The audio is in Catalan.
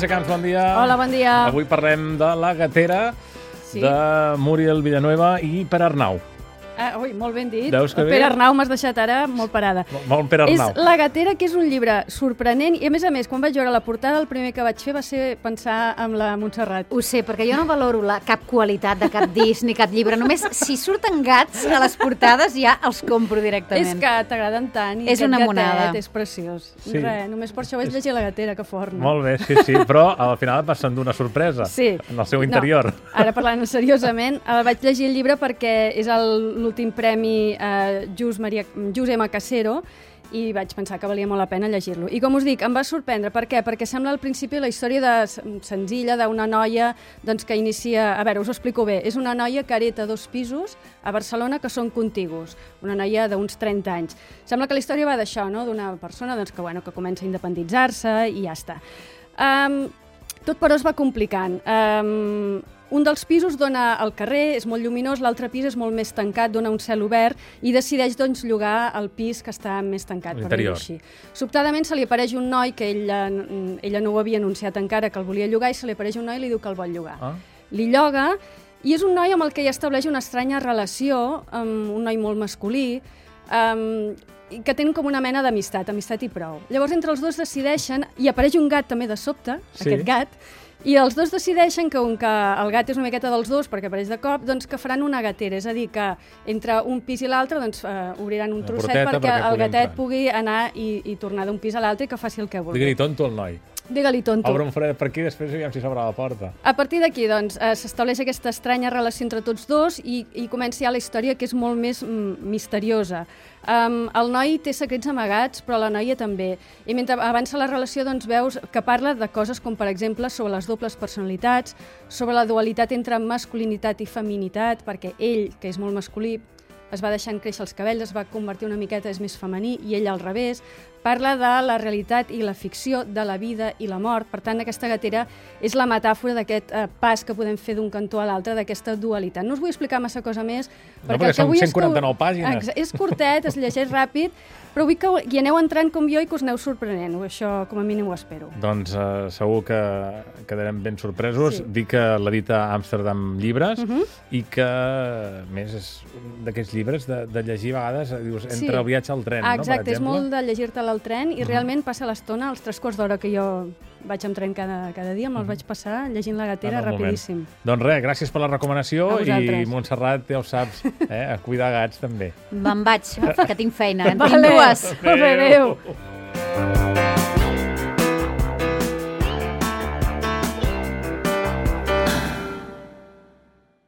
Montse Camps, bon dia. Hola, bon dia. Avui parlem de la gatera Sí. de Muriel Villanueva i Per Arnau. Ah, ui, molt ben dit. Veus que El bé? Pere Arnau m'has deixat ara molt parada. Molt- Molt Per Arnau. És La gatera, que és un llibre sorprenent, i a més a més, quan vaig veure la portada, el primer que vaig fer va ser pensar en la Montserrat. Ho sé, perquè jo no valoro la, cap qualitat de cap disc ni cap llibre. Només si surten gats a les portades ja els compro directament. És que t'agraden tant, i És una monada. és preciós. Sí. Res, només per això vaig llegir La gatera, que fort. No? Molt bé, sí, sí, però al final va passant d'una sorpresa Sí. en el seu interior. No, ara parlant seriosament, el vaig llegir el llibre perquè és el- l'últim premi eh, Just, Maria, Just M. Casero i vaig pensar que valia molt la pena llegir-lo. I com us dic, em va sorprendre. Per què? Perquè sembla al principi la història de, senzilla d'una noia doncs, que inicia... A veure, us ho explico bé. És una noia que hereta dos pisos a Barcelona que són contigus. Una noia d'uns 30 anys. Sembla que la història va d'això, no? d'una persona doncs, que, bueno, que comença a independitzar-se i ja està. Um, tot, però, es va complicant. Um, un dels pisos dona al carrer, és molt lluminós, l'altre pis és molt més tancat, dona un cel obert i decideix doncs, llogar el pis que està més tancat, per així. Sobtadament se li apareix un noi que ella, ella no ho havia anunciat encara que el volia llogar i se li apareix un noi i li diu que el vol llogar. Ah. Li lloga i és un noi amb el que hi estableix una estranya relació, amb un noi molt masculí, um, que tenen com una mena d'amistat, amistat i prou. Llavors, entre els dos decideixen, i apareix un gat també de sobte, Sí. aquest gat, i els dos decideixen que, com que el gat és una miqueta dels dos, perquè apareix de cop, doncs que faran una gatera, és a dir, que entre un pis i l'altre doncs, eh, obriran un trosset perquè, perquè el gatet entrar. pugui anar i, i tornar d'un pis a l'altre i que faci el que vulgui. Digue-li tonto al noi. Digue-li tonto. Obre un fred per aquí, després aviam si s'obre la porta. A partir d'aquí, doncs, eh, s'estableix aquesta estranya relació entre tots dos i, i comença ja la història que és molt més mm, misteriosa. Um, el noi té secrets amagats, però la noia també. I mentre avança la relació, doncs, veus que parla de coses com, per exemple, sobre les dobles personalitats, sobre la dualitat entre masculinitat i feminitat, perquè ell, que és molt masculí, es va deixant créixer els cabells, es va convertir una miqueta, és més femení, i ell al revés. Parla de la realitat i la ficció, de la vida i la mort. Per tant, aquesta gatera és la metàfora d'aquest eh, pas que podem fer d'un cantó a l'altre, d'aquesta dualitat. No us vull explicar massa cosa més, No, perquè perquè el que són vull és que... 149 pàgines. És curtet, es llegeix ràpid, però vull que hi aneu entrant com jo i que us aneu sorprenent. Això, com a mínim, ho espero. Doncs eh, segur que quedarem ben sorpresos. Sí. Dic que l'edita Amsterdam Llibres Mhm. i que, a més, és d'aquests llibres de, de llegir a vegades, dius, entre Sí. el viatge al tren, Ah, no, exacte, és molt de al tren i realment passa l'estona, els tres quarts d'hora que jo vaig amb tren cada, cada dia, me'ls vaig passar llegint la gatera el moment. rapidíssim. Doncs res, gràcies per la recomanació i. Montserrat, ja ho saps, eh, a cuidar gats també. Me'n vaig, que tinc feina. En tinc Vale. dues. Molt bé, adéu.